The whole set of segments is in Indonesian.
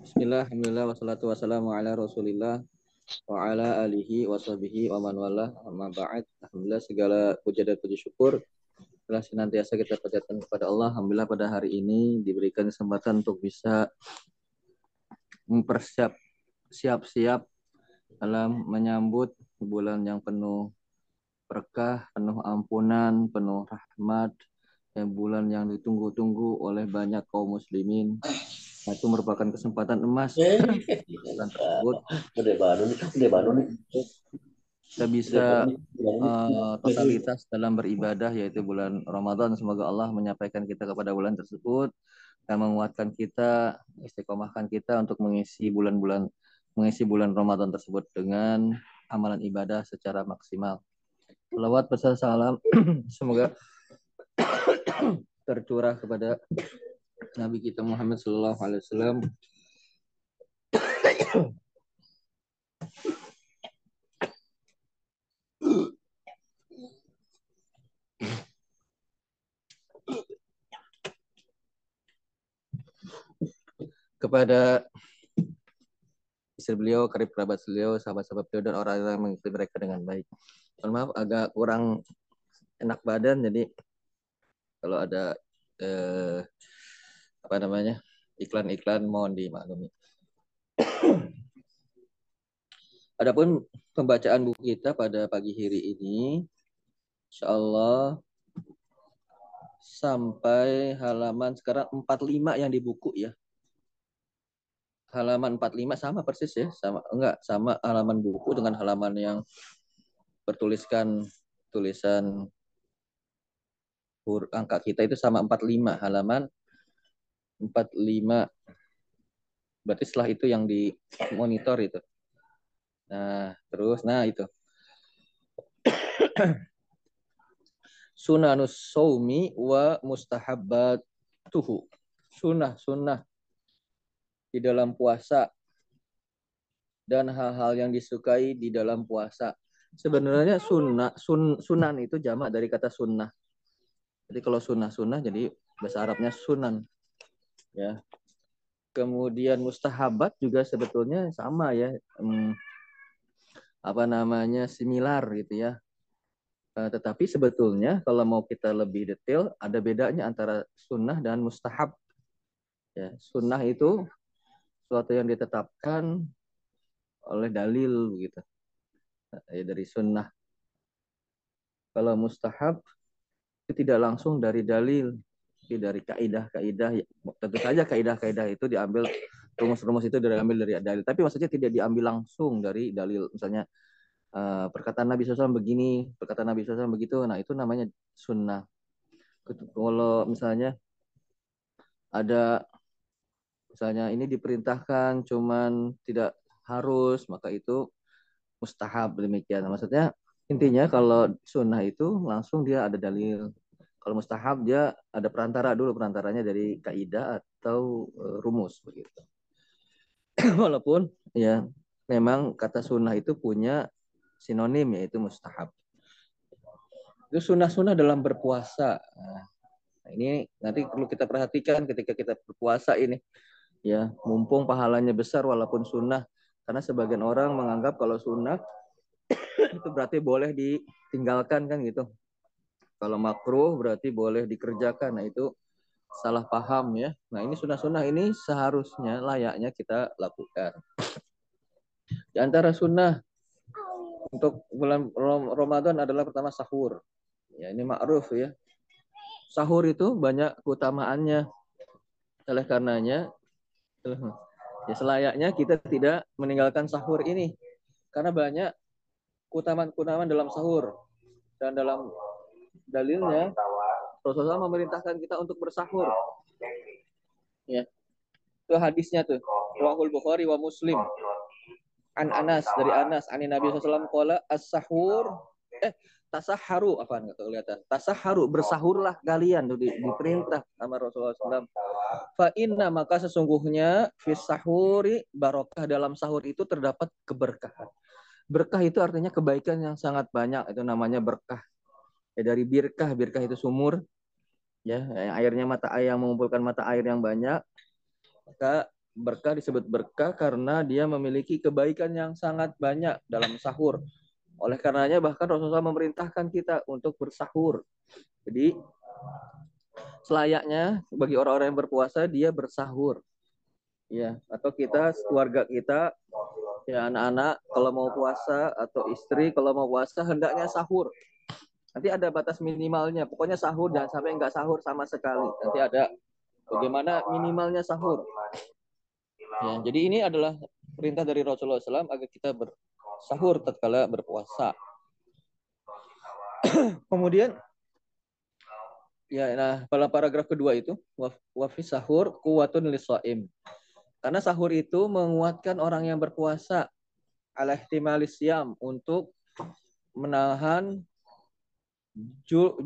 Bismillah, alhamdulillah, wassalatu wassalamu ala rasulillah wa ala alihi wa sahbihi wa man wala amma. Alhamdulillah segala puja dan puji syukur telah senantiasa kita panjatkan kepada Allah. Alhamdulillah pada hari ini diberikan kesempatan untuk bisa mempersiap siap-siap dalam menyambut bulan yang penuh berkah, penuh ampunan, penuh rahmat, dan bulan yang ditunggu-tunggu oleh banyak kaum muslimin Nah, itu merupakan kesempatan emas Eh. tersebut baru nih. kita bisa uh, totalitas dalam beribadah yaitu bulan Ramadan. Semoga Allah menyampaikan kita kepada bulan tersebut dan menguatkan kita, istiqomahkan kita untuk mengisi bulan-bulan mengisi bulan Ramadan tersebut dengan amalan ibadah secara maksimal. Salawat besar salam semoga tercurah kepada Nabi kita Muhammad Sallallahu Alaihi Wasallam kepada istri beliau, karib kerabat beliau, sahabat-sahabat beliau dan orang yang mengikuti mereka dengan baik. Mohon maaf agak kurang enak badan jadi kalau ada eh, apa namanya iklan-iklan mohon dimaklumi. Adapun pembacaan buku kita pada pagi hari ini, insya Allah sampai halaman sekarang 45 yang di buku ya. Halaman 45 sama persis ya, sama enggak sama halaman buku dengan halaman yang bertuliskan tulisan angka kita itu sama 45 halaman 45 berarti setelah itu yang di monitor itu. Nah terus nah itu. Sunanus saumi wa mustahabbatuhu. Sunnah sunnah. Di dalam puasa. Dan hal-hal yang disukai di dalam puasa. Sebenarnya sunnah sun, sunan itu jamak dari kata sunnah. Jadi kalau sunnah sunnah jadi bahasa Arabnya sunan ya. Kemudian mustahabat juga sebetulnya sama ya hmm, apa namanya similar gitu ya. Uh, tetapi sebetulnya kalau mau kita lebih detail ada bedanya antara sunnah dan mustahab. Ya sunnah itu suatu yang ditetapkan oleh dalil gitu. Ya, dari sunnah. Kalau mustahab itu tidak langsung dari dalil dari kaidah-kaidah tentu saja kaidah-kaidah itu diambil rumus-rumus itu diambil dari dalil. Tapi maksudnya tidak diambil langsung dari dalil. Misalnya uh, perkataan Nabi SAW begini perkataan Nabi SAW begitu. Nah itu namanya sunnah. Kalau misalnya ada misalnya ini diperintahkan cuman tidak harus maka itu mustahab demikian. Maksudnya intinya kalau sunnah itu langsung dia ada dalil kalau mustahab dia ada perantara dulu perantaranya dari kaidah atau uh, rumus begitu. Walaupun ya memang kata sunnah itu punya sinonim yaitu mustahab. Itu sunnah-sunnah dalam berpuasa. Nah, ini nanti perlu kita perhatikan ketika kita berpuasa ini. Ya, mumpung pahalanya besar walaupun sunnah. Karena sebagian orang menganggap kalau sunnah itu berarti boleh ditinggalkan kan gitu. Kalau makruh berarti boleh dikerjakan. Nah itu salah paham ya. Nah ini sunnah-sunnah ini seharusnya layaknya kita lakukan. Di antara sunnah untuk bulan Ramadan adalah pertama sahur. Ya ini ma'ruf ya. Sahur itu banyak keutamaannya. Oleh karenanya ya selayaknya kita tidak meninggalkan sahur ini karena banyak keutamaan-keutamaan dalam sahur dan dalam dalilnya Rasulullah memerintahkan kita untuk bersahur. Ya. Itu hadisnya tuh. Wahul Bukhari wa Muslim. An Anas dari Anas. Ani Nabi SAW qala as-sahur. Eh tasaharu. Apa enggak kelihatan. Tasaharu bersahurlah kalian. Tuh diperintah sama Rasulullah SAW fa inna maka sesungguhnya fis sahuri barokah dalam sahur itu terdapat keberkahan. Berkah itu artinya kebaikan yang sangat banyak. Itu namanya berkah ya dari birkah birkah itu sumur ya airnya mata air yang mengumpulkan mata air yang banyak maka berkah disebut berkah karena dia memiliki kebaikan yang sangat banyak dalam sahur. Oleh karenanya bahkan Rasulullah memerintahkan kita untuk bersahur. Jadi selayaknya bagi orang-orang yang berpuasa dia bersahur. Ya, atau kita keluarga kita ya anak-anak kalau mau puasa atau istri kalau mau puasa hendaknya sahur. Nanti ada batas minimalnya. Pokoknya sahur dan sampai enggak sahur sama sekali. Nanti ada bagaimana minimalnya sahur. Ya, jadi ini adalah perintah dari Rasulullah SAW agar kita bersahur tatkala berpuasa. Kemudian ya nah pada paragraf kedua itu wafi sahur kuwatun lisaim. Karena sahur itu menguatkan orang yang berpuasa ala ihtimalisyam untuk menahan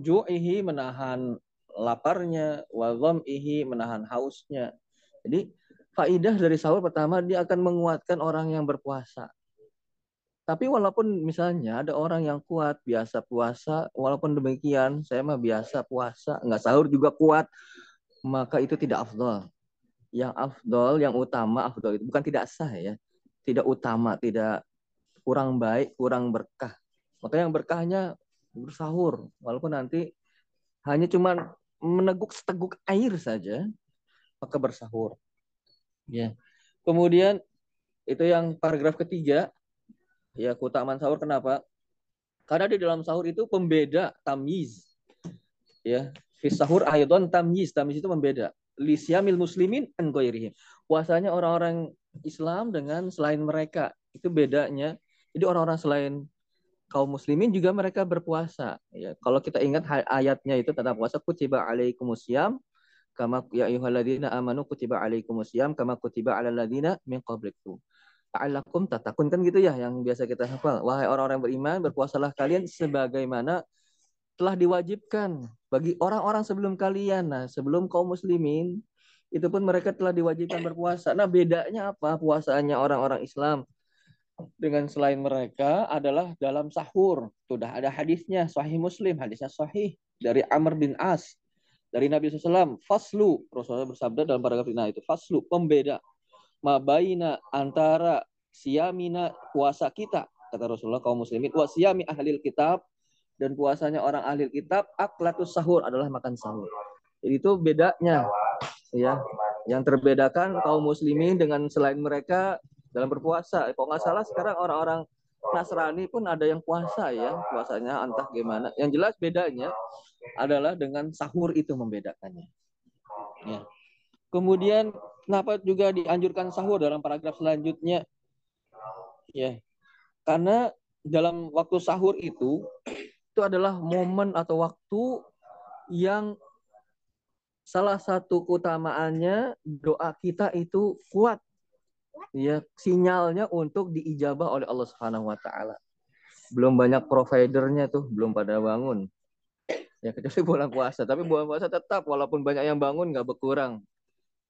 ju'ihi menahan laparnya, wa ihi menahan hausnya. Jadi faidah dari sahur pertama dia akan menguatkan orang yang berpuasa. Tapi walaupun misalnya ada orang yang kuat biasa puasa, walaupun demikian saya mah biasa puasa, nggak sahur juga kuat, maka itu tidak afdol. Yang afdol, yang utama afdol itu bukan tidak sah ya, tidak utama, tidak kurang baik, kurang berkah. Maka yang berkahnya bersahur. Walaupun nanti hanya cuma meneguk seteguk air saja maka bersahur. Ya. Kemudian itu yang paragraf ketiga. Ya keutamaan sahur kenapa? Karena di dalam sahur itu pembeda tamyiz. Ya fi sahur aydan tamyiz. Tamyiz itu membeda lisyamil muslimin an puasanya orang-orang Islam dengan selain mereka. Itu bedanya. Jadi orang-orang selain kaum muslimin juga mereka berpuasa. Ya, kalau kita ingat ayatnya itu tentang puasa kutiba alaikumusiyam kama ya ayyuhalladzina amanu kutiba alaikumusiyam kama kutiba alal ladzina min qablikum. Ta'allakum tatakun kan gitu ya yang biasa kita hafal. Wahai orang-orang beriman, berpuasalah kalian sebagaimana telah diwajibkan bagi orang-orang sebelum kalian. Nah, sebelum kaum muslimin itu pun mereka telah diwajibkan berpuasa. Nah, bedanya apa puasanya orang-orang Islam dengan selain mereka adalah dalam sahur. Sudah ada hadisnya, sahih muslim, hadisnya sahih dari Amr bin As. Dari Nabi SAW, faslu, Rasulullah bersabda dalam paragraf ini itu, faslu, pembeda, mabaina antara siamina puasa kita, kata Rasulullah kaum muslimin, wa siami ahlil kitab, dan puasanya orang ahli kitab, aklatus sahur adalah makan sahur. Jadi itu bedanya, ya. Yang terbedakan kaum muslimin dengan selain mereka dalam berpuasa. Kalau nggak salah sekarang orang-orang Nasrani pun ada yang puasa ya, puasanya entah gimana. Yang jelas bedanya adalah dengan sahur itu membedakannya. Ya. Kemudian kenapa juga dianjurkan sahur dalam paragraf selanjutnya? Ya. Karena dalam waktu sahur itu itu adalah momen atau waktu yang salah satu keutamaannya doa kita itu kuat ya sinyalnya untuk diijabah oleh Allah Subhanahu wa taala. Belum banyak providernya tuh, belum pada bangun. Ya kecuali bulan puasa, tapi bulan puasa tetap walaupun banyak yang bangun nggak berkurang.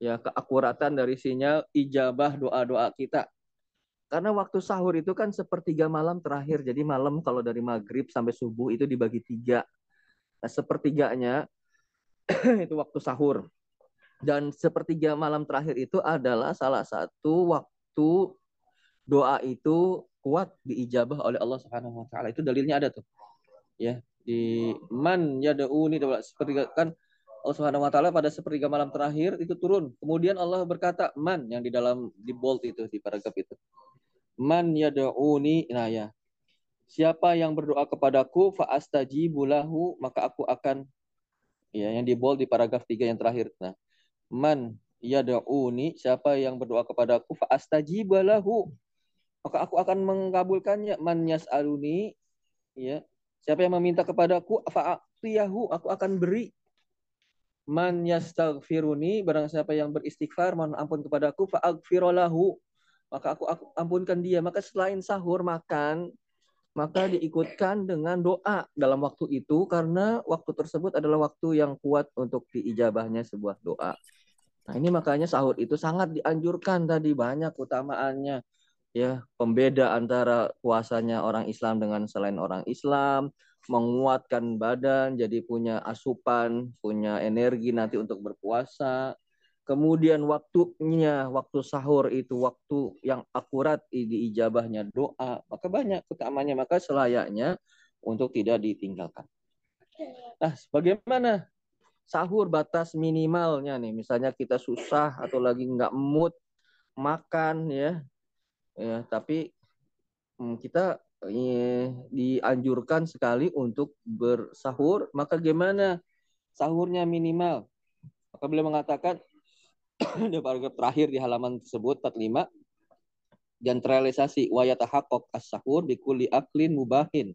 Ya keakuratan dari sinyal ijabah doa-doa kita. Karena waktu sahur itu kan sepertiga malam terakhir. Jadi malam kalau dari maghrib sampai subuh itu dibagi tiga. Nah, sepertiganya itu waktu sahur. Dan sepertiga malam terakhir itu adalah salah satu waktu doa itu kuat diijabah oleh Allah Subhanahu wa taala. Itu dalilnya ada tuh. Ya, di man yad'uni sepertiga kan Allah Subhanahu wa taala pada sepertiga malam terakhir itu turun. Kemudian Allah berkata, "Man" yang di dalam di bold itu di paragraf itu. Man yad'uni, nah ya. Siapa yang berdoa kepadaku fa astajibu lahu, maka aku akan ya yang di bold di paragraf 3 yang terakhir. Nah, man yad'uni siapa yang berdoa kepadaku fa astajibalahu maka aku akan mengabulkannya. Man yas'aluni ya. Siapa yang meminta kepadaku fa aku akan beri. Man yastaghfiruni barang siapa yang beristighfar mohon ampun kepadaku fa aghfiralahu maka aku, aku ampunkan dia. Maka selain sahur makan maka diikutkan dengan doa dalam waktu itu karena waktu tersebut adalah waktu yang kuat untuk diijabahnya sebuah doa. Nah, ini makanya sahur itu sangat dianjurkan tadi banyak utamaannya ya pembeda antara puasanya orang Islam dengan selain orang Islam, menguatkan badan jadi punya asupan, punya energi nanti untuk berpuasa. Kemudian waktunya waktu sahur itu waktu yang akurat di ijabahnya doa maka banyak utamanya maka selayaknya untuk tidak ditinggalkan. Nah bagaimana sahur batas minimalnya nih? Misalnya kita susah atau lagi nggak mood makan ya. Ya tapi hmm, kita eh, dianjurkan sekali untuk bersahur maka gimana sahurnya minimal? Maka beliau mengatakan di paragraf terakhir di halaman tersebut 45 dan terrealisasi wayatahaqqaq as-sahur di kulli aklin mubahin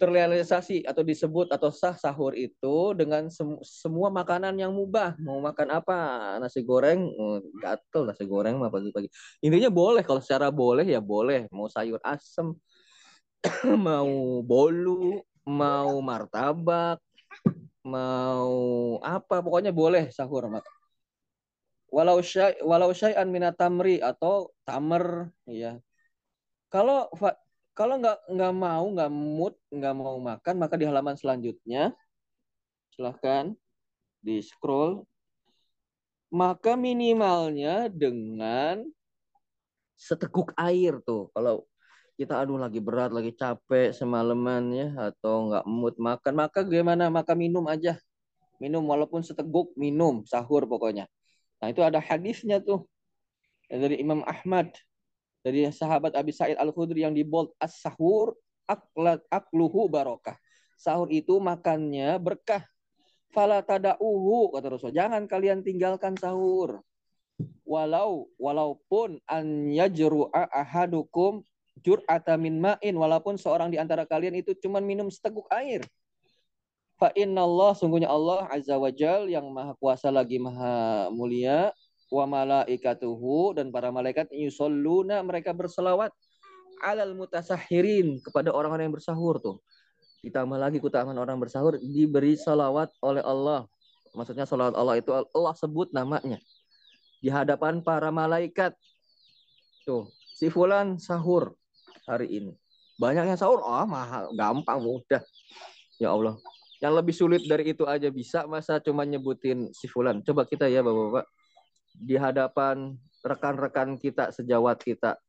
terrealisasi atau disebut atau sah sahur itu dengan sem semua makanan yang mubah. Mau makan apa? Nasi goreng, oh, gatel nasi goreng mah pagi-pagi. Intinya boleh kalau secara boleh ya boleh. Mau sayur asem, mau bolu, mau martabak, mau apa pokoknya boleh sahur. Walau syai walau syai'an minatamri atau tamer ya. Kalau kalau nggak nggak mau, nggak mood, nggak mau makan, maka di halaman selanjutnya silahkan di scroll. Maka minimalnya dengan seteguk air tuh. Kalau kita aduh lagi berat, lagi capek semalaman ya atau nggak mood makan, maka gimana? Maka minum aja. Minum walaupun seteguk minum sahur pokoknya. Nah, itu ada hadisnya tuh dari Imam Ahmad dari sahabat Abi Sa'id Al-Khudri yang di bold as-sahur akluhu barokah. Sahur itu makannya berkah. Fala tada'uhu kata Rasul. Jangan kalian tinggalkan sahur. Walau walaupun an yajru'a ahadukum jur'ata min ma'in walaupun seorang di antara kalian itu cuma minum seteguk air. Fa Allah sungguhnya Allah azza wajal yang maha kuasa lagi maha mulia wa malaikatuhu dan para malaikat yusalluna mereka berselawat alal mutasahirin kepada orang-orang yang bersahur tuh. Ditambah lagi keutamaan orang bersahur diberi salawat oleh Allah. Maksudnya salawat Allah itu Allah sebut namanya di hadapan para malaikat. Tuh, si fulan sahur hari ini. Banyak yang sahur, oh mahal, gampang, mudah. Ya Allah. Yang lebih sulit dari itu aja bisa masa cuma nyebutin si fulan. Coba kita ya Bapak-bapak. Di hadapan rekan-rekan kita sejawat kita.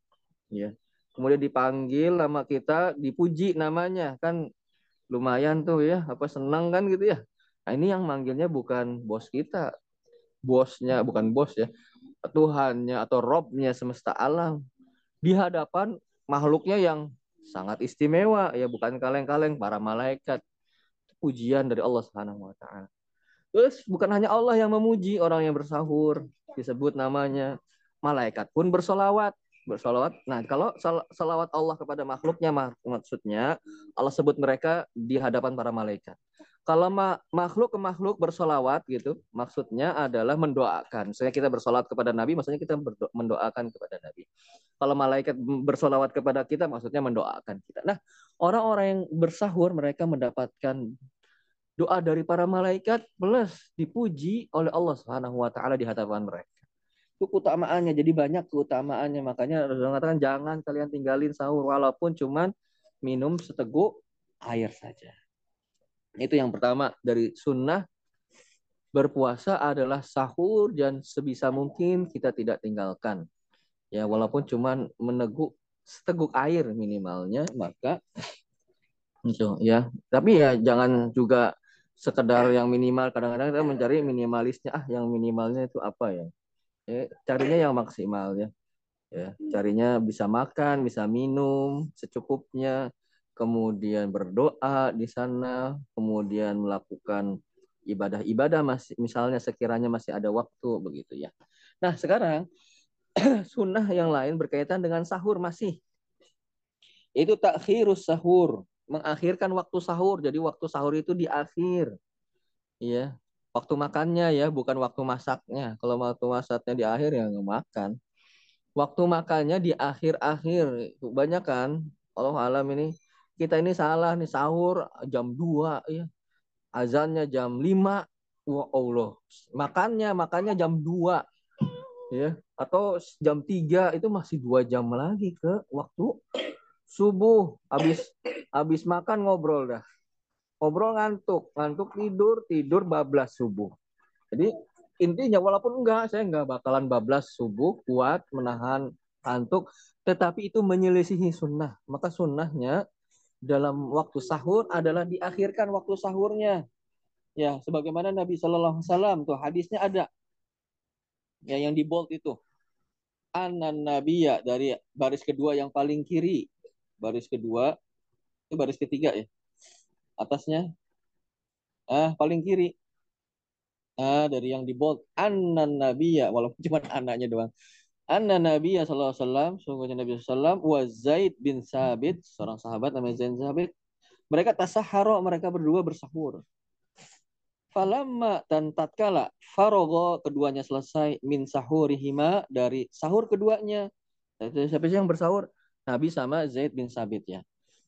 Ya. Kemudian dipanggil nama kita dipuji namanya. Kan lumayan tuh ya apa senang kan gitu ya. Nah, ini yang manggilnya bukan bos kita. Bosnya bukan bos ya. Tuhannya atau Robnya semesta alam. Di hadapan makhluknya yang sangat istimewa. Ya bukan kaleng-kaleng para malaikat pujian dari Allah Subhanahu wa taala Terus bukan hanya Allah yang memuji orang yang bersahur, disebut namanya. Malaikat pun bersolawat. Bersolawat. Nah, kalau salawat Allah kepada makhluknya, maksudnya Allah sebut mereka di hadapan para malaikat. Kalau makhluk ke makhluk bersolawat gitu, maksudnya adalah mendoakan. Misalnya kita bersolat kepada Nabi, maksudnya kita mendoakan kepada Nabi. Kalau malaikat bersolawat kepada kita, maksudnya mendoakan kita. Nah, orang-orang yang bersahur mereka mendapatkan doa dari para malaikat plus dipuji oleh Allah Subhanahu wa taala di hadapan mereka. Itu keutamaannya. Jadi banyak keutamaannya. Makanya Rasulullah mengatakan jangan kalian tinggalin sahur walaupun cuman minum seteguk air saja. Itu yang pertama dari sunnah berpuasa adalah sahur dan sebisa mungkin kita tidak tinggalkan. Ya walaupun cuman meneguk seteguk air minimalnya maka itu ya. Tapi ya jangan juga sekedar yang minimal. Kadang-kadang kita mencari minimalisnya. Ah yang minimalnya itu apa ya? Ya carinya yang maksimal ya. Ya carinya bisa makan bisa minum secukupnya kemudian berdoa di sana kemudian melakukan ibadah-ibadah masih misalnya sekiranya masih ada waktu begitu ya. Nah sekarang sunnah yang lain berkaitan dengan sahur masih itu takhirus sahur mengakhirkan waktu sahur. Jadi waktu sahur itu di akhir. Iya. Waktu makannya ya, bukan waktu masaknya. Kalau waktu masaknya di akhir ya nggak makan. Waktu makannya di akhir-akhir. Banyak kan? Allah alam ini kita ini salah nih sahur jam 2 ya. Azannya jam 5. Wah Allah. Makannya makannya jam 2. Ya, atau jam 3 itu masih dua jam lagi ke waktu subuh. Habis habis makan ngobrol dah. Ngobrol ngantuk. Ngantuk tidur tidur bablas subuh. Jadi intinya walaupun enggak saya enggak bakalan bablas subuh kuat menahan kantuk tetapi itu menyelisihi sunnah. Maka sunnahnya dalam waktu sahur adalah diakhirkan waktu sahurnya. Ya sebagaimana Nabi Shallallahu Alaihi Wasallam tuh hadisnya ada ya yang di bold itu. Anan nabiya dari baris kedua yang paling kiri. Baris kedua. Itu baris ketiga ya. Atasnya. Ah paling kiri. Ah dari yang di bold. Anan nabiya walaupun cuma anaknya doang. Anna nabiya sallallahu alaihi wasallam sungguhnya nabi sallallahu wa Zaid bin Sabit seorang sahabat namanya Zaid bin Sabit. Mereka tasaharo mereka berdua bersahur Falamma dan tatkala farogo keduanya selesai min sahurihima dari sahur keduanya. Siapa sih yang bersahur? Nabi sama Zaid bin Sabit ya.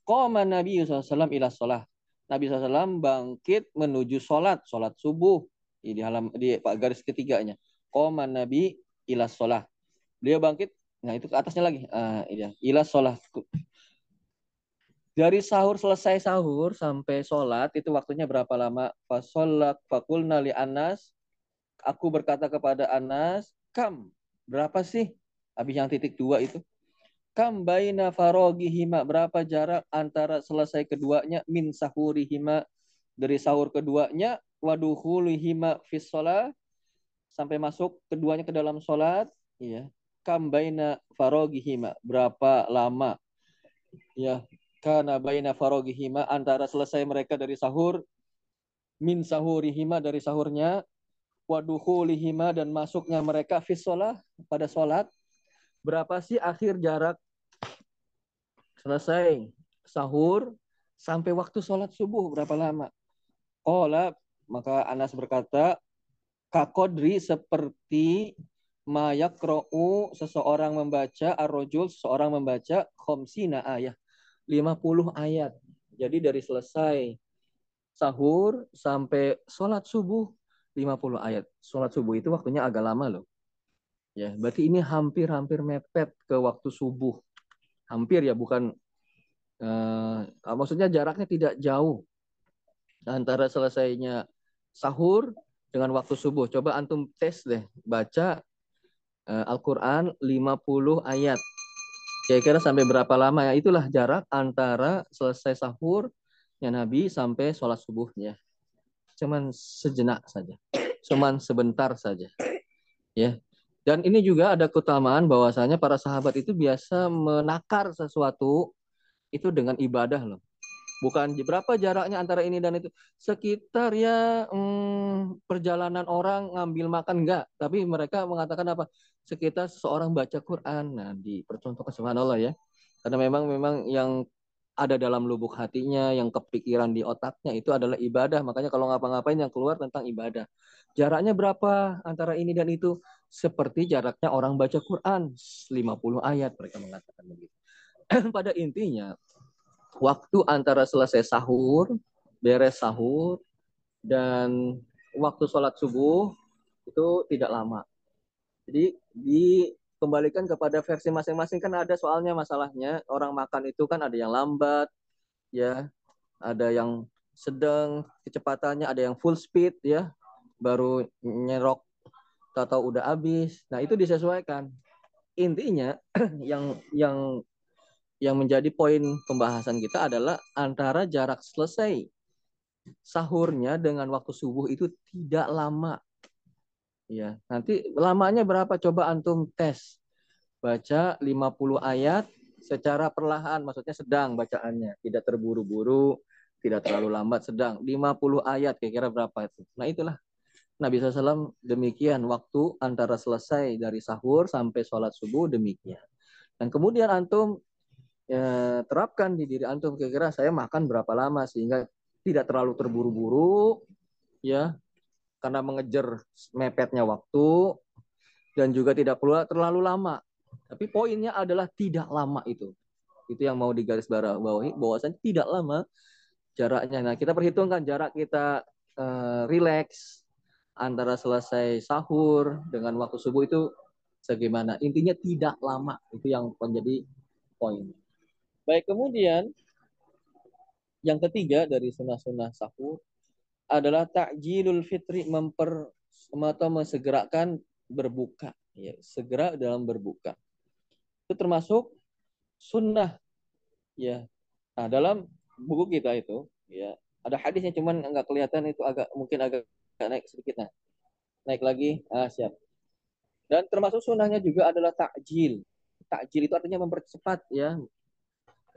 Qoma Nabi SAW ila sholah. Nabi SAW bangkit menuju sholat, sholat subuh di dalam di garis ketiganya. Qoma Nabi ila sholah. Dia bangkit, nah itu ke atasnya lagi. Uh, iya, ila sholah dari sahur selesai sahur sampai sholat itu waktunya berapa lama? Fasolat fakul nali Anas. Aku berkata kepada Anas, kam berapa sih? Habis yang titik dua itu. Kam baina farogihima berapa jarak antara selesai keduanya min sahurihima dari sahur keduanya waduhulihima fis sholat sampai masuk keduanya ke dalam sholat. Iya. Kam baina farogihima berapa lama? Ya, kana baina farogihima antara selesai mereka dari sahur min sahurihima dari sahurnya waduhulihima dan masuknya mereka fi pada sholat. Berapa sih akhir jarak selesai sahur sampai waktu sholat subuh? Berapa lama? Ola maka Anas berkata kakodri seperti mayakro'u seseorang membaca arrojul seseorang membaca khomsina ayat 50 ayat. Jadi dari selesai sahur sampai sholat subuh 50 ayat. Sholat subuh itu waktunya agak lama loh. Ya, berarti ini hampir-hampir mepet ke waktu subuh. Hampir ya, bukan uh, maksudnya jaraknya tidak jauh antara selesainya sahur dengan waktu subuh. Coba antum tes deh, baca uh, Al-Qur'an 50 ayat Kira-kira sampai berapa lama ya? Itulah jarak antara selesai sahur ya Nabi sampai sholat subuhnya. Cuman sejenak saja. Cuman sebentar saja. Ya. Dan ini juga ada keutamaan bahwasanya para sahabat itu biasa menakar sesuatu itu dengan ibadah loh. Bukan berapa jaraknya antara ini dan itu. Sekitar ya hmm, perjalanan orang ngambil makan enggak. Tapi mereka mengatakan apa? Sekitar seorang baca Quran. Nah, dipercontohkan subhanallah ya. Karena memang memang yang ada dalam lubuk hatinya, yang kepikiran di otaknya itu adalah ibadah. Makanya kalau ngapa-ngapain yang keluar tentang ibadah. Jaraknya berapa antara ini dan itu? Seperti jaraknya orang baca Quran. 50 ayat mereka mengatakan begitu. Pada intinya, waktu antara selesai sahur, beres sahur, dan waktu sholat subuh itu tidak lama. Jadi dikembalikan kepada versi masing-masing kan ada soalnya masalahnya orang makan itu kan ada yang lambat, ya, ada yang sedang kecepatannya, ada yang full speed ya, baru nyerok atau udah habis. Nah itu disesuaikan. Intinya yang yang yang menjadi poin pembahasan kita adalah antara jarak selesai sahurnya dengan waktu subuh itu tidak lama. Ya, nanti lamanya berapa coba antum tes. Baca 50 ayat secara perlahan, maksudnya sedang bacaannya, tidak terburu-buru, tidak terlalu lambat, sedang. 50 ayat kira-kira berapa itu. Nah, itulah Nabi SAW demikian waktu antara selesai dari sahur sampai sholat subuh demikian. Dan kemudian antum ya, terapkan di diri antum kira-kira saya makan berapa lama sehingga tidak terlalu terburu-buru ya karena mengejar mepetnya waktu dan juga tidak pula terlalu lama. Tapi poinnya adalah tidak lama itu. Itu yang mau digaris bawahi tidak lama jaraknya. Nah, kita perhitungkan jarak kita uh, relax antara selesai sahur dengan waktu subuh itu bagaimana. Intinya tidak lama. Itu yang menjadi poin. Baik, kemudian yang ketiga dari sunnah-sunnah sahur adalah takjilul fitri memper atau mensegerakan berbuka. Ya segera dalam berbuka. Itu termasuk sunnah. Ya nah dalam buku kita itu ya ada hadisnya cuman nggak kelihatan itu agak mungkin agak, agak naik sedikit nah. Naik lagi ah siap. Dan termasuk sunnahnya juga adalah takjil takjil itu artinya mempercepat ya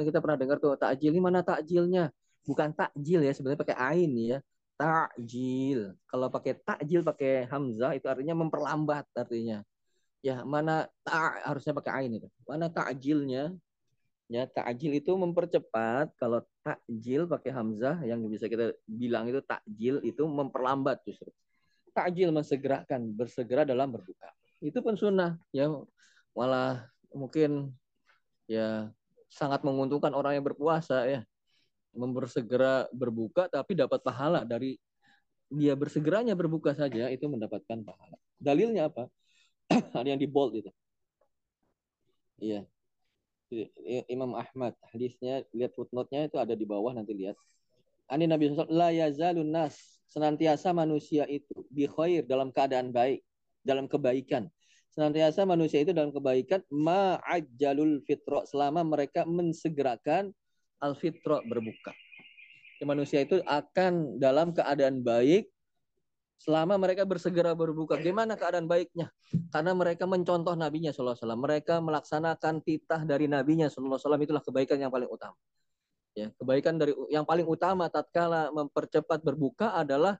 kita pernah dengar tuh takjil ini mana takjilnya? Bukan takjil ya sebenarnya pakai ain ya. Takjil. Kalau pakai takjil pakai hamzah itu artinya memperlambat artinya. Ya mana ta harusnya pakai ain itu. Mana takjilnya? Ya takjil itu mempercepat kalau takjil pakai hamzah yang bisa kita bilang itu takjil itu memperlambat justru. Takjil mensegerakan bersegera dalam berbuka. Itu pun sunnah. Ya malah mungkin ya sangat menguntungkan orang yang berpuasa ya membersegera berbuka tapi dapat pahala dari dia bersegeranya berbuka saja itu mendapatkan pahala dalilnya apa ada yang di bold itu. Iya. Imam Ahmad hadisnya lihat footnote-nya itu ada di bawah nanti lihat. Ani Nabi SAW la yazalun senantiasa manusia itu bi dalam keadaan baik, dalam kebaikan. Senantiasa manusia itu dalam kebaikan ma'ajjalul fitro selama mereka mensegerakan al fitro berbuka. Manusia itu akan dalam keadaan baik selama mereka bersegera berbuka. Gimana keadaan baiknya? Karena mereka mencontoh nabinya sallallahu alaihi Mereka melaksanakan titah dari nabinya sallallahu alaihi itulah kebaikan yang paling utama. Ya, kebaikan dari yang paling utama tatkala mempercepat berbuka adalah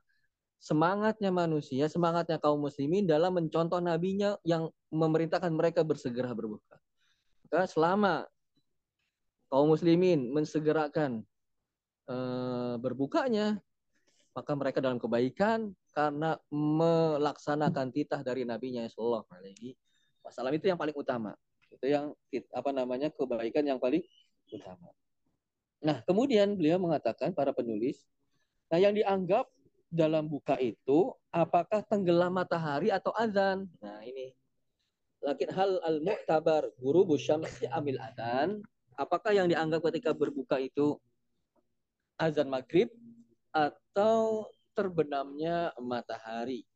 semangatnya manusia, semangatnya kaum muslimin dalam mencontoh nabinya yang memerintahkan mereka bersegera berbuka. Maka selama kaum muslimin mensegerakan e, berbukanya, maka mereka dalam kebaikan karena melaksanakan titah dari nabinya sallallahu alaihi wasallam itu yang paling utama. Itu yang apa namanya kebaikan yang paling utama. Nah, kemudian beliau mengatakan para penulis, nah yang dianggap dalam buka itu apakah tenggelam matahari atau azan? Nah, ini. Lakin hal al-mu'tabar guru busyamsi amil adzan, apakah yang dianggap ketika berbuka itu azan maghrib atau terbenamnya matahari.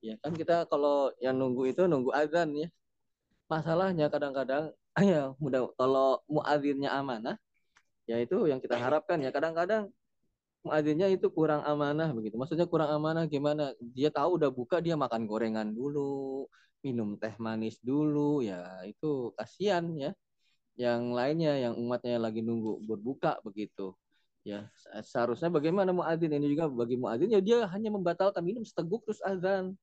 Ya kan kita kalau yang nunggu itu nunggu azan ya. Masalahnya kadang-kadang ya mudah kalau muadzinnya amanah ya itu yang kita harapkan ya kadang-kadang muadzinnya itu kurang amanah begitu. Maksudnya kurang amanah gimana? Dia tahu udah buka dia makan gorengan dulu, minum teh manis dulu ya itu kasihan ya. Yang lainnya yang umatnya lagi nunggu berbuka begitu ya seharusnya bagaimana muadzin ini juga bagi muadzin ya dia hanya membatalkan minum seteguk terus azan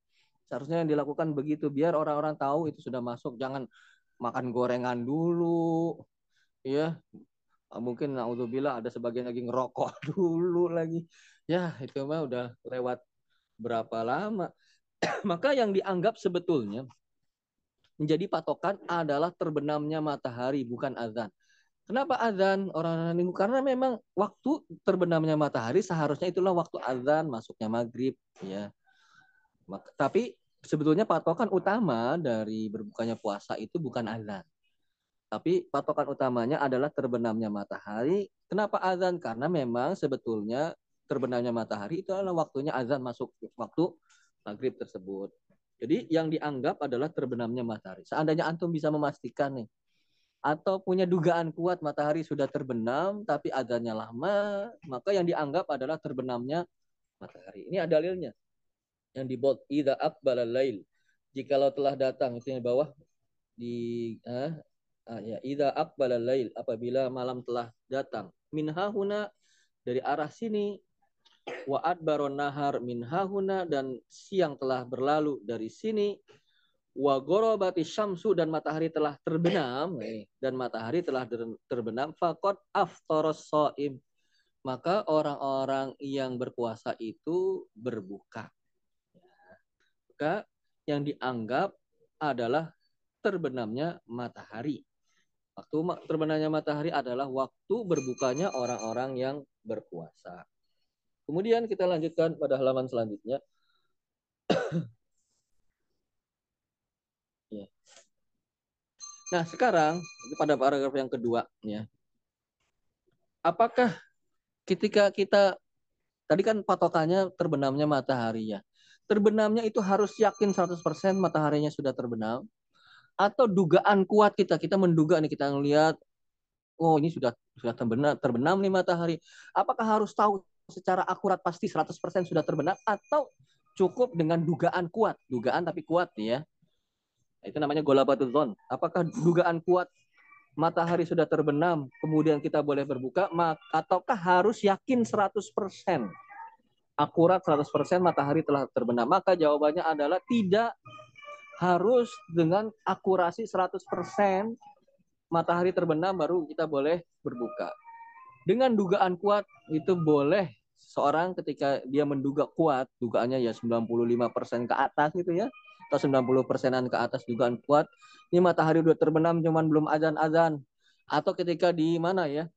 seharusnya yang dilakukan begitu biar orang-orang tahu itu sudah masuk jangan makan gorengan dulu ya mungkin naudzubillah ada sebagian lagi ngerokok dulu lagi ya itu mah udah lewat berapa lama maka yang dianggap sebetulnya menjadi patokan adalah terbenamnya matahari bukan azan Kenapa azan orang minggu? Karena memang waktu terbenamnya matahari seharusnya itulah waktu azan masuknya maghrib, ya. Tapi sebetulnya patokan utama dari berbukanya puasa itu bukan azan. Tapi patokan utamanya adalah terbenamnya matahari. Kenapa azan? Karena memang sebetulnya terbenamnya matahari itu adalah waktunya azan masuk waktu maghrib tersebut. Jadi yang dianggap adalah terbenamnya matahari. Seandainya antum bisa memastikan nih, atau punya dugaan kuat matahari sudah terbenam tapi adanya lama, maka yang dianggap adalah terbenamnya matahari. Ini ada dalilnya. Yang di bold idza lail. Jikalau telah datang itu yang bawah di ah, ya idza aqbala lail apabila malam telah datang. Min hahuna dari arah sini. Wa adbaron nahar min hahuna dan siang telah berlalu dari sini. Wa gorobati syamsu dan matahari telah terbenam. Dan matahari telah terbenam. Fakot aftoros soim maka orang-orang yang berpuasa itu berbuka. Maka yang dianggap adalah terbenamnya matahari waktu terbenamnya matahari adalah waktu berbukanya orang-orang yang berpuasa kemudian kita lanjutkan pada halaman selanjutnya Nah, sekarang pada paragraf yang kedua ya. Apakah ketika kita tadi kan patokannya terbenamnya matahari ya. terbenamnya itu harus yakin 100% mataharinya sudah terbenam atau dugaan kuat kita kita menduga nih kita ngelihat oh ini sudah sudah terbenam terbenam nih matahari. Apakah harus tahu secara akurat pasti 100% sudah terbenam atau cukup dengan dugaan kuat? Dugaan tapi kuat ya. Itu namanya golabatul zon apakah dugaan kuat matahari sudah terbenam kemudian kita boleh berbuka ataukah harus yakin 100% akurat 100% matahari telah terbenam? Maka jawabannya adalah tidak harus dengan akurasi 100% matahari terbenam baru kita boleh berbuka. Dengan dugaan kuat itu boleh seorang ketika dia menduga kuat, dugaannya ya 95% ke atas gitu ya, atau 90 persenan ke atas dugaan kuat, ini matahari udah terbenam cuman belum azan-azan. Atau ketika di mana ya,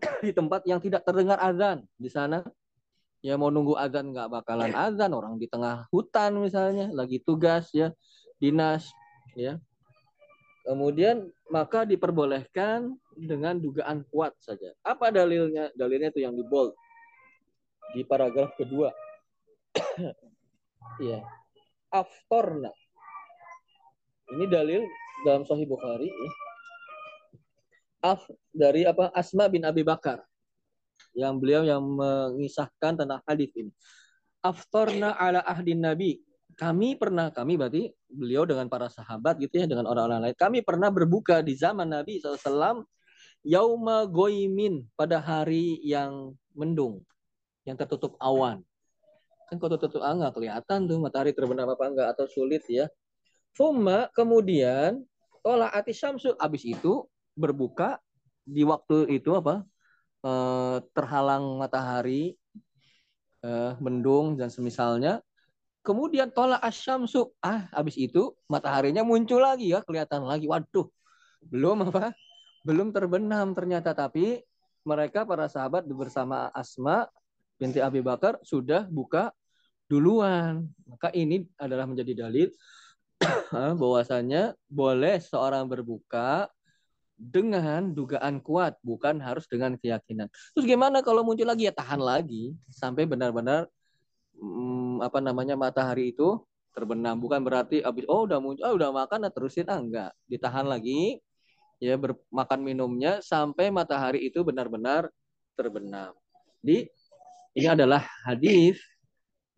di tempat yang tidak terdengar azan di sana ya mau nunggu azan nggak bakalan azan orang di tengah hutan misalnya lagi tugas ya dinas ya. Kemudian maka diperbolehkan dengan dugaan kuat saja. Apa dalilnya? Dalilnya itu yang di bold di paragraf kedua. Ya aftorna. Ini dalil dalam Sahih Bukhari ya. af dari apa? Asma bin Abi Bakar. Yang beliau yang mengisahkan tentang hadis ini. Aftorna ala ahdin Nabi. Kami pernah, kami berarti beliau dengan para sahabat gitu ya, dengan orang-orang lain. Kami pernah berbuka di zaman Nabi SAW yauma goimin pada hari yang mendung, yang tertutup awan. Kan kalau tertutup awan nggak kelihatan tuh matahari terbenam apa enggak atau sulit ya. Fuma kemudian tolak ati syamsu abis itu berbuka di waktu itu apa eh, terhalang matahari, eh, mendung dan semisalnya. Kemudian tolak asyamsu. Ah, habis itu mataharinya muncul lagi ya, kelihatan lagi. Waduh, belum apa? Belum terbenam ternyata. Tapi mereka para sahabat bersama Asma binti Abi Bakar sudah buka duluan. Maka ini adalah menjadi dalil bahwasanya boleh seorang berbuka dengan dugaan kuat, bukan harus dengan keyakinan. Terus gimana kalau muncul lagi ya tahan lagi sampai benar-benar hmm, apa namanya matahari itu terbenam. Bukan berarti habis oh udah muncul, oh udah makan nah terusin ah enggak. Ditahan lagi ya bermakan minumnya sampai matahari itu benar-benar terbenam. Di ini adalah hadis.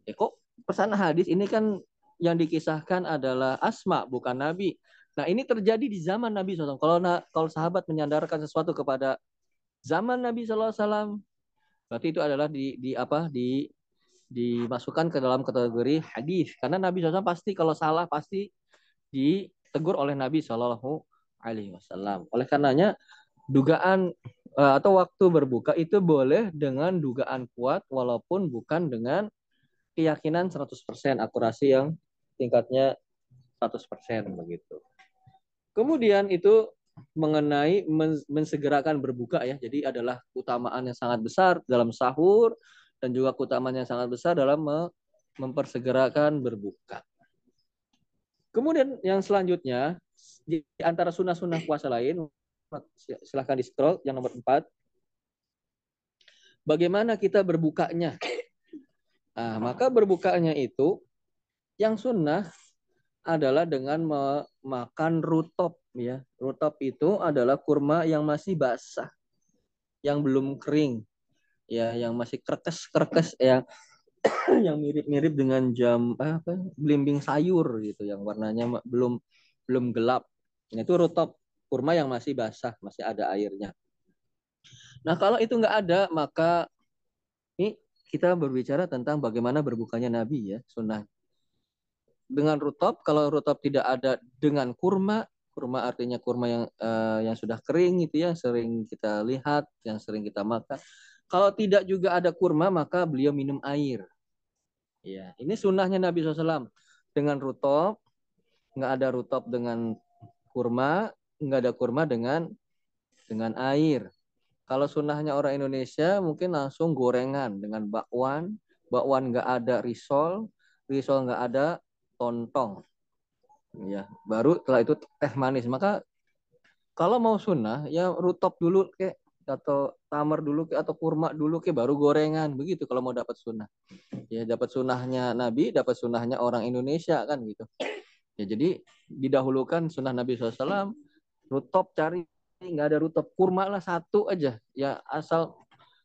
Ya kok pesan hadis ini kan yang dikisahkan adalah Asma bukan Nabi. Nah ini terjadi di zaman Nabi SAW. Kalau kalau sahabat menyandarkan sesuatu kepada zaman Nabi SAW, berarti itu adalah di, di apa di dimasukkan ke dalam kategori hadis. Karena Nabi SAW pasti kalau salah pasti ditegur oleh Nabi Shallallahu Alaihi Wasallam. Oleh karenanya dugaan eh, atau waktu berbuka itu boleh dengan dugaan kuat walaupun bukan dengan keyakinan 100% akurasi yang tingkatnya 100% begitu. Kemudian itu mengenai mensegerakan berbuka ya. Jadi adalah keutamaan yang sangat besar dalam sahur dan juga keutamaan yang sangat besar dalam mempersegerakan berbuka. Kemudian yang selanjutnya di antara sunnah-sunnah puasa lain silahkan di scroll yang nomor 4 bagaimana kita berbukanya nah, maka berbukanya itu yang sunnah adalah dengan memakan rutop ya. Rutop itu adalah kurma yang masih basah, yang belum kering, ya, yang masih kerkes-kerkes ya, yang mirip-mirip dengan jam apa belimbing sayur gitu, yang warnanya belum belum gelap. Nah, itu rutop kurma yang masih basah, masih ada airnya. Nah kalau itu nggak ada maka ini kita berbicara tentang bagaimana berbukanya Nabi ya sunnah dengan rutop kalau rutop tidak ada dengan kurma kurma artinya kurma yang uh, yang sudah kering itu ya sering kita lihat yang sering kita makan kalau tidak juga ada kurma maka beliau minum air ya ini sunnahnya Nabi SAW dengan rutop nggak ada rutop dengan kurma nggak ada kurma dengan dengan air kalau sunnahnya orang Indonesia mungkin langsung gorengan dengan bakwan bakwan nggak ada risol risol nggak ada tontong. Ya, baru setelah itu teh manis. Maka kalau mau sunnah ya rutop dulu kayak atau tamar dulu ke atau kurma dulu ke baru gorengan. Begitu kalau mau dapat sunnah. Ya dapat sunnahnya Nabi dapat sunnahnya orang Indonesia kan gitu. Ya jadi didahulukan sunnah Nabi SAW rutop cari nggak ada rutop kurma lah satu aja. Ya asal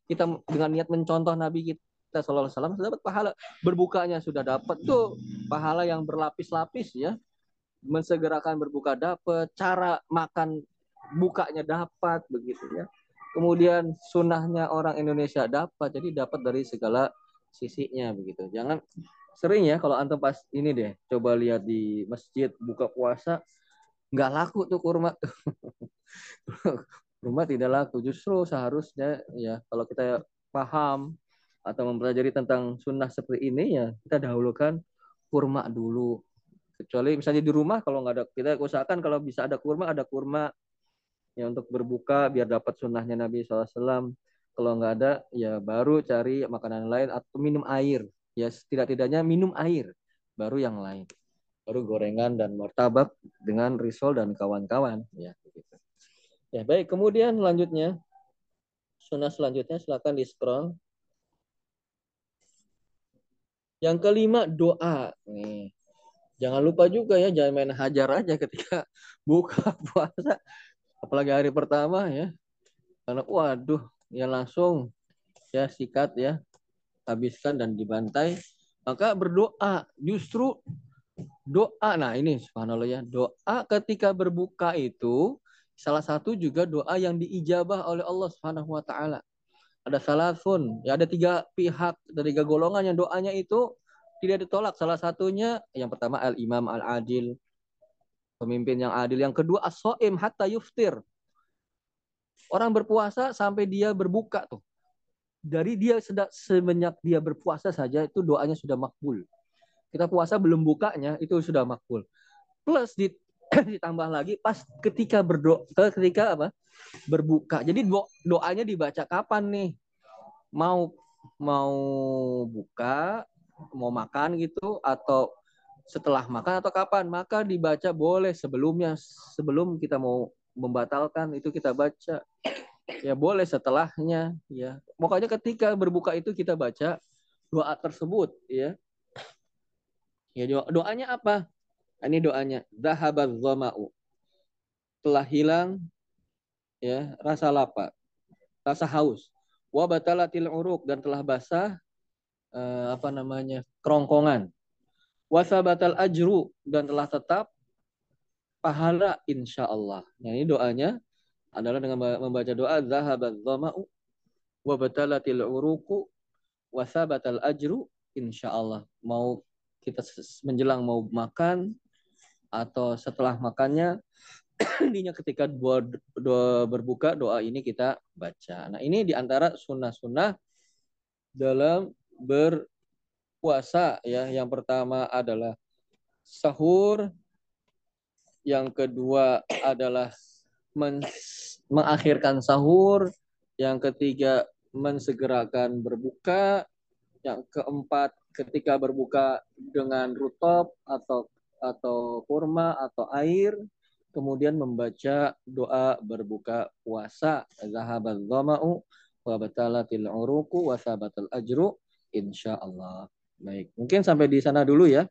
kita dengan niat mencontoh Nabi kita Alaihi Wasallam dapat pahala. Berbukanya sudah dapat tuh pahala yang berlapis-lapis ya. Mensegerakan berbuka dapat cara makan bukanya dapat begitu ya kemudian sunnahnya orang Indonesia dapat jadi dapat dari segala sisinya begitu. Jangan sering ya kalau antum pas ini deh coba lihat di masjid buka puasa nggak laku tuh kurma kurma tidak laku justru seharusnya ya kalau kita paham atau mempelajari tentang sunnah seperti ini ya kita dahulukan kurma dulu. Kecuali misalnya di rumah kalau nggak ada kita usahakan kalau bisa ada kurma ada kurma ya untuk berbuka biar dapat sunnahnya Nabi SAW kalau nggak ada ya baru cari makanan lain atau minum air. Ya setidak-tidaknya minum air baru yang lain. Baru gorengan dan martabak dengan risol dan kawan-kawan. Ya begitu. Ya baik. Kemudian selanjutnya sunnah selanjutnya silakan di scroll. Yang kelima doa. Nih. Jangan lupa juga ya jangan main hajar aja ketika buka puasa apalagi hari pertama ya. Karena waduh ya langsung ya sikat ya habiskan dan dibantai. Maka berdoa justru doa nah ini subhanallah ya doa ketika berbuka itu salah satu juga doa yang diijabah oleh Allah Subhanahu wa taala. Ada salafun ya ada tiga pihak dari tiga golongan yang doanya itu tidak ditolak. Salah satunya yang pertama al-imam al-adil, pemimpin yang adil. Yang kedua as-soim hatta yuftir. Orang berpuasa sampai dia berbuka tuh. Dari dia sedang semenjak dia berpuasa saja itu doanya sudah makbul. Kita puasa belum bukanya itu sudah makbul. Plus di, ditambah lagi pas ketika berdoa ketika apa? berbuka. Jadi do, doanya dibaca kapan nih? Mau mau buka mau makan gitu atau setelah makan atau kapan maka dibaca boleh. Sebelumnya sebelum kita mau membatalkan itu kita baca. Ya boleh setelahnya ya. Pokoknya ketika berbuka itu kita baca doa tersebut ya. Ya doa, doanya apa? Ini doanya. Zahabat zama'u telah hilang ya rasa lapar rasa haus. Wa batalatil uruk dan telah basah uh, apa namanya kerongkongan wasabatal ajru dan telah tetap pahala insya Allah. Nah, ini doanya adalah dengan membaca doa zahabat dhama'u wa batalatil uruku wasabatal ajru insya Allah. Mau kita menjelang mau makan atau setelah makannya intinya ketika doa, doa berbuka doa ini kita baca. Nah ini di antara sunnah-sunnah dalam berpuasa ya. Yang pertama adalah sahur, yang kedua adalah men mengakhirkan sahur, yang ketiga mensegerakan berbuka, yang keempat ketika berbuka dengan rutop atau atau kurma atau air, kemudian membaca doa berbuka puasa. Zahabat dhama'u wa batalatil uruku wa sabatal ajru insya Allah. Baik, mungkin sampai di sana dulu ya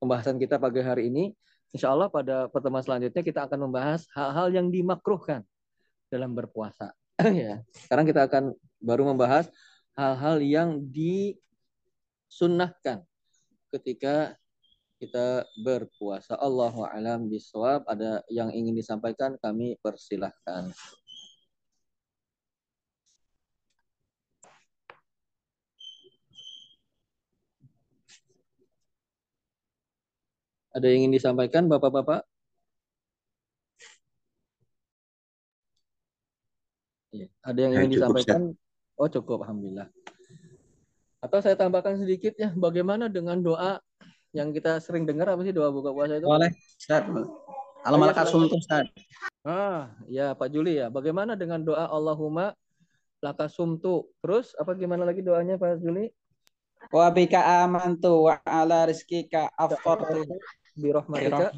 pembahasan kita pagi hari ini. Insya Allah pada pertemuan selanjutnya kita akan membahas hal-hal yang dimakruhkan dalam berpuasa. ya, sekarang kita akan baru membahas hal-hal yang disunnahkan ketika kita berpuasa. Allahu a'lam bisawab. Ada yang ingin disampaikan kami persilahkan. Ada yang ingin disampaikan Bapak-bapak? Ya, ada yang ya, ingin disampaikan? Ya. Oh cukup, Alhamdulillah. Atau saya tambahkan sedikit ya, bagaimana dengan doa yang kita sering dengar apa sih doa buka puasa itu? Boleh, Ustaz. Itu Ustaz. Ah, ya Pak Juli ya. Bagaimana dengan doa Allahumma lakasumtu? Terus apa gimana lagi doanya Pak Juli? Wa bika amantu wa ala rizkika afartu birahmatika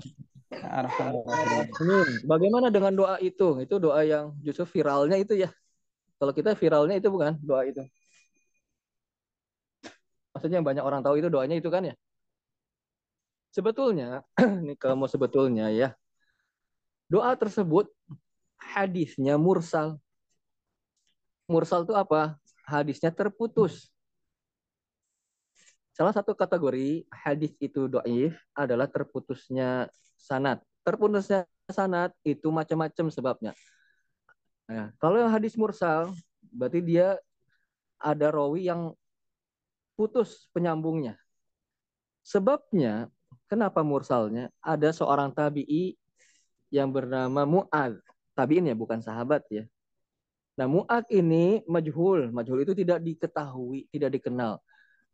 Bagaimana dengan doa itu? Itu doa yang justru viralnya itu ya. Kalau kita viralnya itu bukan doa itu. Maksudnya yang banyak orang tahu itu doanya itu kan ya. Sebetulnya, ini kalau mau sebetulnya ya, doa tersebut hadisnya mursal. Mursal itu apa? Hadisnya terputus. Salah satu kategori hadis itu doif adalah terputusnya sanat. Terputusnya sanat itu macam-macam sebabnya. Nah, kalau yang hadis mursal, berarti dia ada rawi yang putus penyambungnya. Sebabnya, kenapa mursalnya? Ada seorang tabi'i yang bernama Mu'ad. Tabi'in ya, bukan sahabat ya. Nah, Mu'ad ini majhul. Majhul itu tidak diketahui, tidak dikenal.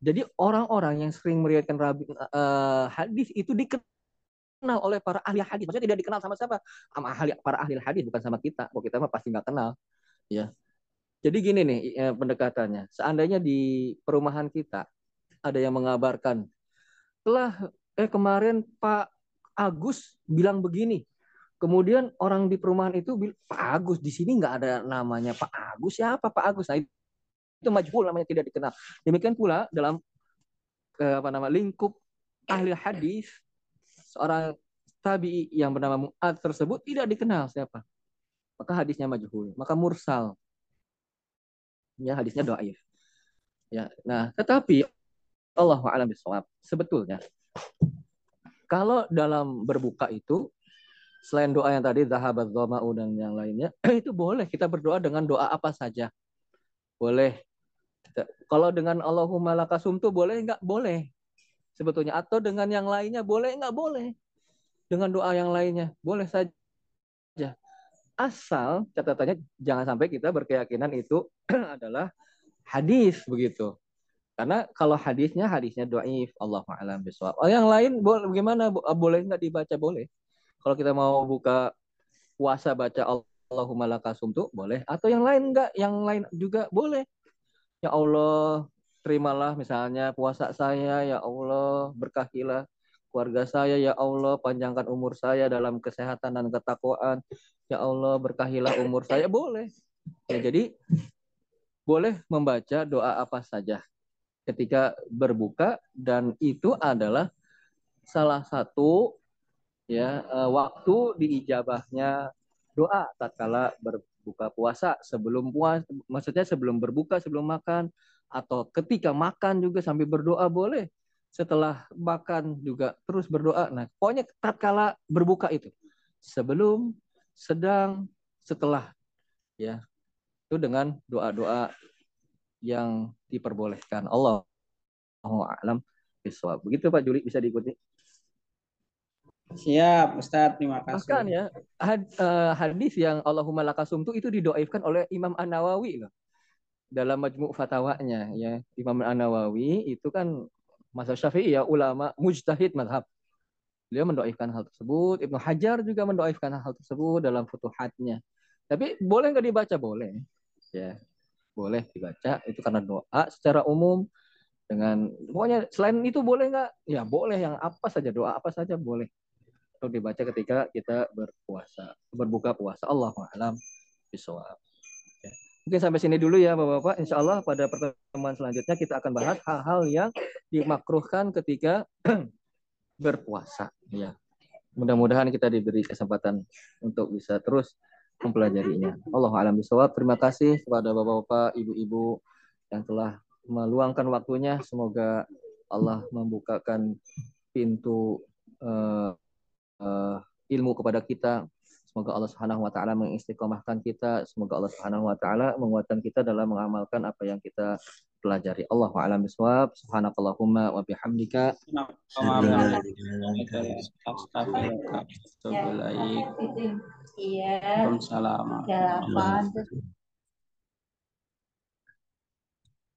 Jadi orang-orang yang sering meriwayatkan uh, hadis itu dikenal oleh para ahli hadis. Maksudnya tidak dikenal sama siapa? Sama ahli para ahli hadis bukan sama kita. Kok kita mah pasti nggak kenal. Ya. Jadi gini nih eh, pendekatannya. Seandainya di perumahan kita ada yang mengabarkan telah eh kemarin Pak Agus bilang begini. Kemudian orang di perumahan itu Pak Agus di sini nggak ada namanya Pak Agus siapa Pak Agus? Nah, itu majhul namanya tidak dikenal. Demikian pula dalam eh, apa nama lingkup ahli hadis seorang tabi yang bernama Mu'ad tersebut tidak dikenal siapa. Maka hadisnya majhul, maka mursal. Ya, hadisnya doaif. Ya, nah, tetapi Allah alam bisawab. Sebetulnya kalau dalam berbuka itu selain doa yang tadi zahabat dhama'u dan yang lainnya itu boleh kita berdoa dengan doa apa saja. Boleh kalau dengan Allahumma lakasum tuh boleh nggak? Boleh. Sebetulnya. Atau dengan yang lainnya boleh nggak? Boleh. Dengan doa yang lainnya. Boleh saja. Asal catatannya jangan sampai kita berkeyakinan itu adalah hadis begitu. Karena kalau hadisnya hadisnya doaif Allah alam bisawab. Oh, yang lain boleh bagaimana? Boleh nggak dibaca? Boleh. Kalau kita mau buka puasa baca Allahumma lakasum tuh boleh. Atau yang lain enggak? Yang lain juga boleh. Ya Allah, terimalah misalnya puasa saya, ya Allah, berkahilah keluarga saya, ya Allah, panjangkan umur saya dalam kesehatan dan ketakwaan. Ya Allah, berkahilah umur saya, boleh. Ya, jadi boleh membaca doa apa saja ketika berbuka dan itu adalah salah satu ya eh, waktu diijabahnya doa tatkala ber, buka puasa sebelum puas maksudnya sebelum berbuka sebelum makan atau ketika makan juga sambil berdoa boleh. Setelah makan juga terus berdoa. Nah pokoknya tatkala berbuka itu sebelum sedang setelah ya itu dengan doa-doa yang diperbolehkan. Allah alam begitu Pak Juli bisa diikuti Siap, Ustaz. Terima kasih. Bahkan ya, had, uh, hadis yang Allahumma lakasum itu itu didoaifkan oleh Imam An-Nawawi loh. Dalam majmu' fatwanya ya. Imam An-Nawawi itu kan masa Syafi'i ya ulama mujtahid madhab. Beliau mendoaifkan hal tersebut. Ibnu Hajar juga mendoaifkan hal tersebut dalam futuhatnya. Tapi boleh nggak dibaca? Boleh. Ya, boleh dibaca. Itu karena doa secara umum dengan pokoknya selain itu boleh nggak? Ya boleh yang apa saja doa apa saja boleh untuk dibaca ketika kita berpuasa, berbuka puasa. Allah alam bisawab. Ya. Mungkin sampai sini dulu ya Bapak-bapak. Insya Allah pada pertemuan selanjutnya kita akan bahas hal-hal yang dimakruhkan ketika berpuasa. Ya. Mudah-mudahan kita diberi kesempatan untuk bisa terus mempelajarinya. Allah alam bisawab. Terima kasih kepada Bapak-bapak, Ibu-ibu yang telah meluangkan waktunya. Semoga Allah membukakan pintu uh, uh, ilmu kepada kita. Semoga Allah Subhanahu wa taala mengistiqomahkan kita. Semoga Allah Subhanahu wa taala menguatkan kita dalam mengamalkan apa yang kita pelajari. Allahu a'lam bishawab. Subhanakallahumma wa bihamdika. Iya. Assalamualaikum.